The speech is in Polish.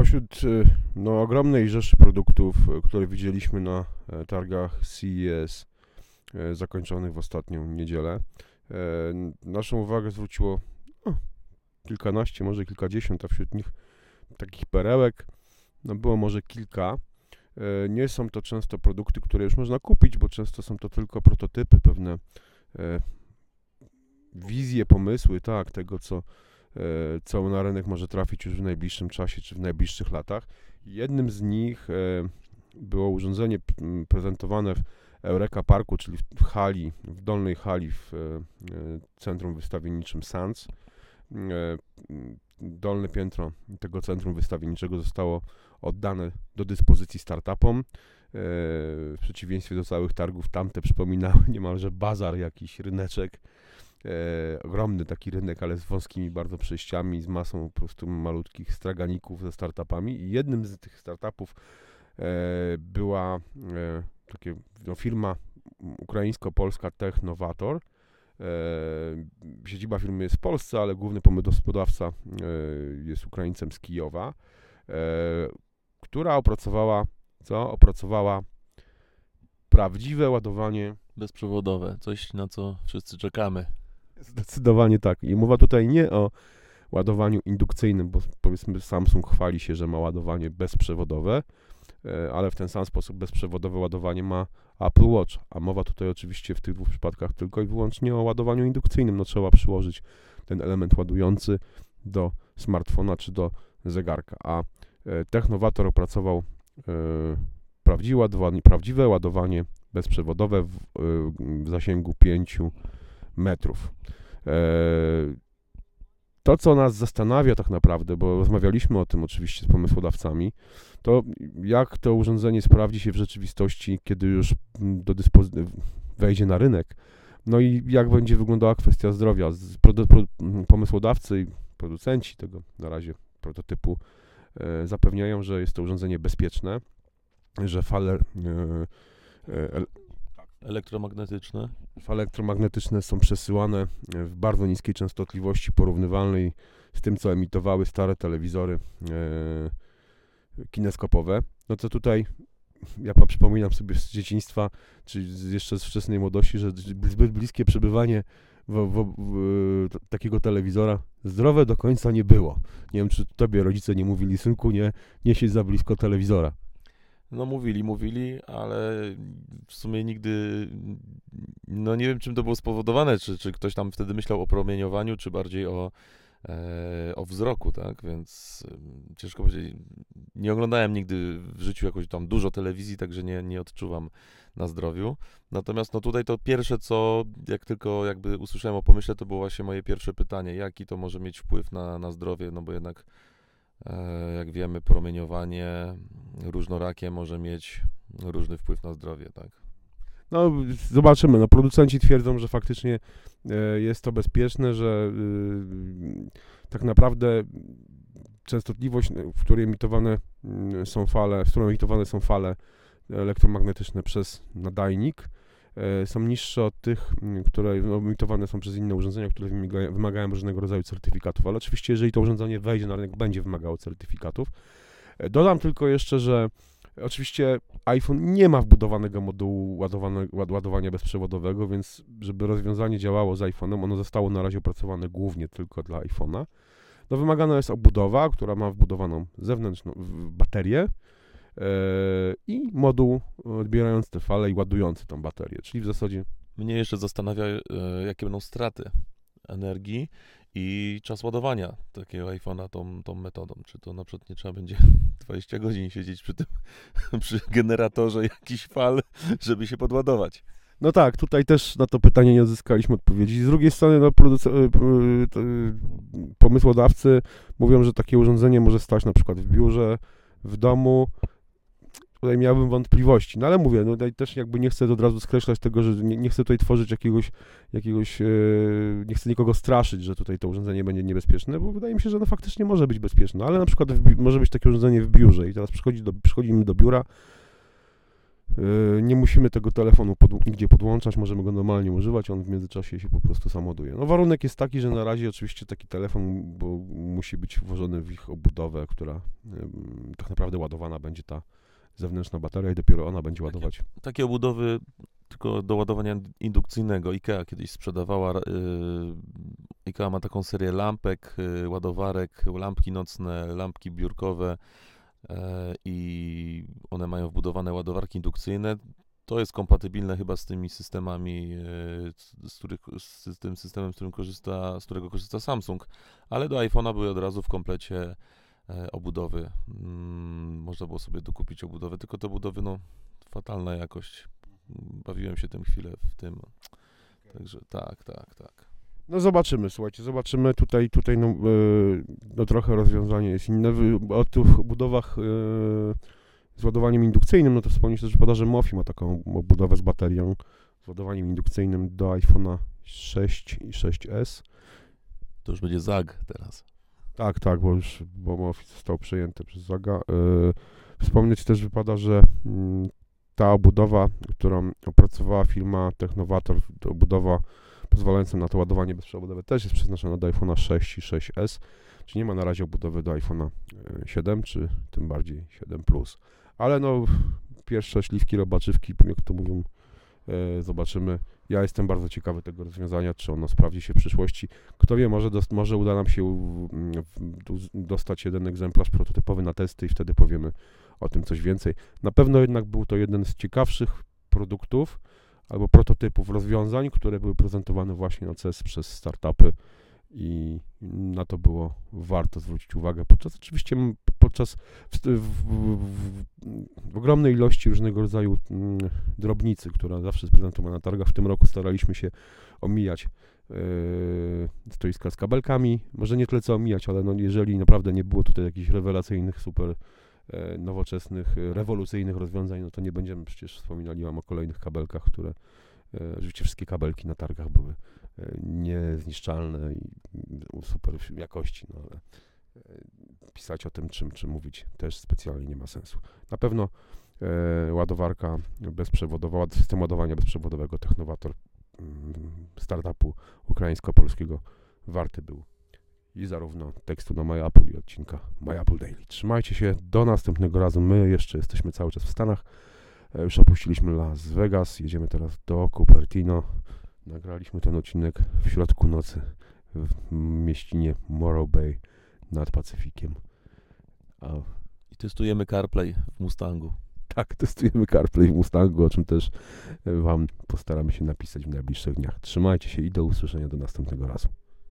Pośród no, ogromnej rzeszy produktów, które widzieliśmy na targach CES zakończonych w ostatnią niedzielę, naszą uwagę zwróciło o, kilkanaście, może kilkadziesiąt, a wśród nich takich perełek no, było może kilka. Nie są to często produkty, które już można kupić, bo często są to tylko prototypy, pewne wizje, pomysły, tak, tego, co, e, co na rynek może trafić już w najbliższym czasie, czy w najbliższych latach. Jednym z nich e, było urządzenie prezentowane w Eureka Parku, czyli w hali, w dolnej hali w e, centrum wystawienniczym SANS. Dolne piętro tego centrum wystawienniczego zostało oddane do dyspozycji startupom. W przeciwieństwie do całych targów, tamte przypominały niemalże bazar, jakiś ryneczek e, ogromny taki rynek, ale z wąskimi bardzo przejściami, z masą po prostu malutkich straganików ze startupami. I jednym z tych startupów e, była e, takie, no, firma ukraińsko-polska Technovator. E, siedziba firmy jest w Polsce, ale główny pomysłodawca e, jest Ukraińcem z Kijowa, e, która opracowała, co? Opracowała prawdziwe ładowanie bezprzewodowe, coś na co wszyscy czekamy. Zdecydowanie tak. I mowa tutaj nie o ładowaniu indukcyjnym, bo powiedzmy Samsung chwali się, że ma ładowanie bezprzewodowe, e, ale w ten sam sposób bezprzewodowe ładowanie ma Apple Watch, a mowa tutaj oczywiście w tych dwóch przypadkach tylko i wyłącznie o ładowaniu indukcyjnym. No trzeba przyłożyć ten element ładujący do smartfona czy do zegarka, a e, Technowator opracował e, prawdziwe ładowanie, bezprzewodowe w zasięgu 5 metrów. E, to, co nas zastanawia tak naprawdę, bo rozmawialiśmy o tym oczywiście z pomysłodawcami, to jak to urządzenie sprawdzi się w rzeczywistości, kiedy już do dyspozycji wejdzie na rynek. No i jak będzie wyglądała kwestia zdrowia. Pomysłodawcy i producenci tego na razie prototypu e, zapewniają, że jest to urządzenie bezpieczne, że fale e, elektromagnetyczne. Fale elektromagnetyczne są przesyłane w bardzo niskiej częstotliwości, porównywalnej z tym, co emitowały stare telewizory e, kineskopowe. No to tutaj, ja przypominam sobie z dzieciństwa, czy jeszcze z wczesnej młodości, że zbyt bliskie przebywanie w, w, w, takiego telewizora zdrowe do końca nie było. Nie wiem, czy tobie rodzice nie mówili, synku, nie, nie siedź za blisko telewizora. No mówili, mówili, ale w sumie nigdy, no nie wiem czym to było spowodowane, czy, czy ktoś tam wtedy myślał o promieniowaniu, czy bardziej o, e, o wzroku, tak, więc e, ciężko powiedzieć, nie oglądałem nigdy w życiu jakoś tam dużo telewizji, także nie, nie odczuwam na zdrowiu. Natomiast no tutaj to pierwsze, co jak tylko jakby usłyszałem o pomyśle, to było właśnie moje pierwsze pytanie, jaki to może mieć wpływ na, na zdrowie, no bo jednak jak wiemy, promieniowanie różnorakie może mieć różny wpływ na zdrowie, tak? No, zobaczymy. No, producenci twierdzą, że faktycznie e, jest to bezpieczne, że y, tak naprawdę częstotliwość, w której emitowane mm, są fale, z którą emitowane są fale elektromagnetyczne przez nadajnik, e, są niższe od tych, które no, emitowane są przez inne urządzenia, które wymagają, różnego rodzaju certyfikatów. Ale oczywiście, jeżeli to urządzenie wejdzie na rynek, będzie wymagało certyfikatów. Dodam tylko jeszcze, że oczywiście iPhone nie ma wbudowanego modułu ładowania bezprzewodowego, więc żeby rozwiązanie działało z iPhone'em, ono zostało na razie opracowane głównie tylko dla iPhone'a. No wymagana jest obudowa, która ma wbudowaną zewnętrzną baterię i moduł odbierający te fale i ładujący tą baterię, czyli w zasadzie... Mnie jeszcze zastanawia, yy, jakie będą straty energii i czas ładowania takiego iPhone'a tą, tą metodą. Czy to na przykład nie trzeba będzie 20 godzin siedzieć przy tym, przy generatorze jakiś fal, żeby się podładować. No tak, tutaj też na to pytanie nie odzyskaliśmy odpowiedzi. Z drugiej strony no, e, e, pomysłodawcy mówią, że takie urządzenie może stać na przykład w biurze, w domu, tutaj miałbym wątpliwości. No ale mówię, no tutaj też jakby nie chcę od razu skreślać tego, że nie, nie chcę tutaj tworzyć jakiegoś, jakiegoś yy, nie chcę nikogo straszyć, że tutaj to urządzenie będzie niebezpieczne, bo wydaje mi się, że no faktycznie może być bezpieczne, no, ale na przykład w, może być takie urządzenie w biurze i teraz przychodzi do, przychodzimy do biura, Yy, Nie musimy tego telefonu pod, nigdzie podłączać, możemy go normalnie używać, on w międzyczasie się po prostu sam ładuje. No warunek jest taki, że na razie oczywiście taki telefon, bo musi być włożony w ich obudowę, która tak naprawdę ładowana będzie ta zewnętrzna bateria i dopiero ona będzie ładować. Takie obudowy tylko do ładowania indukcyjnego. IKEA kiedyś sprzedawała. Yy, IKEA ma taką serię lampek, yy, ładowarek, lampki nocne, lampki biurkowe yy, i one mają wbudowane ładowarki indukcyjne. To jest kompatybilne chyba z tymi systemami, z, których, z tym systemem, z, którym korzysta, z którego korzysta Samsung, ale do iPhone'a były od razu w komplecie obudowy. Mm, można było sobie dokupić obudowę, tylko te obudowy, no, fatalna jakość. Bawiłem się tym chwilę w tym. Także tak, tak, tak. No zobaczymy, słuchajcie, zobaczymy. Tutaj, tutaj no, yy, no trochę rozwiązanie jest inne. O tych budowach yy, z ładowaniem indukcyjnym, no to wspomnieć też że Mofi ma taką obudowę z baterią, z ładowaniem indukcyjnym do iPhone'a 6 i 6S. To już będzie ZAG teraz. Tak, tak, bo już bo Mofi został przejęty przez Zaga. Yy, wspomnieć też wypada, że mm, ta obudowa, którą opracowała firma Technovator, to obudowa pozwalająca na to ładowanie bezprzewodowe też jest przeznaczona do iPhone'a 6 i 6S, czyli nie ma na razie obudowy do iPhone'a e, 7 czy tym bardziej 7 Plus. Ale no pierwsze śliwki, robaczywki, jak to mówią, e, zobaczymy. Ja jestem bardzo ciekawy tego rozwiązania, czy ono sprawdzi się w przyszłości. Kto wie, może, dos- może uda nam się du- dostać jeden egzemplarz prototypowy na testy i wtedy powiemy o tym coś więcej. Na pewno jednak był to jeden z ciekawszych produktów albo prototypów rozwiązań, które były prezentowane właśnie na CES przez startupy i na to było warto zwrócić uwagę. Podczas oczywiście m, podczas w, w, w, w ogromnej ilości różnego rodzaju mm, drobnicy, która zawsze jest prezentowana na targach. W tym roku staraliśmy się omijać yy, stoiska z kabelkami. Może nie tyle co omijać, ale no, jeżeli naprawdę nie było tutaj jakichś rewelacyjnych, super e, nowoczesnych, rewolucyjnych rozwiązań, no to nie będziemy przecież wspominali wam o kolejnych kabelkach, które e, wszystkie kabelki na targach były niezniszczalne i super jakości, no ale e, pisać o tym, czym, czym mówić też specjalnie nie ma sensu. Na pewno e, ładowarka bezprzewodowa, system ładowania bezprzewodowego Technovator mm, startupu ukraińsko-polskiego warty był i zarówno tekstu na My Apple i odcinka My Apple Daily. Trzymajcie się, do następnego razu. My jeszcze jesteśmy cały czas w Stanach. E, Już opuściliśmy Las Vegas, jedziemy teraz do Cupertino. Nagraliśmy ten odcinek w środku nocy w mieścinie Morrow Bay nad Pacyfikiem. A, I testujemy CarPlay w Mustangu. tak, testujemy CarPlay w Mustangu, o czym też e, Wam postaramy się napisać w najbliższych dniach. Trzymajcie się i do usłyszenia do następnego razu.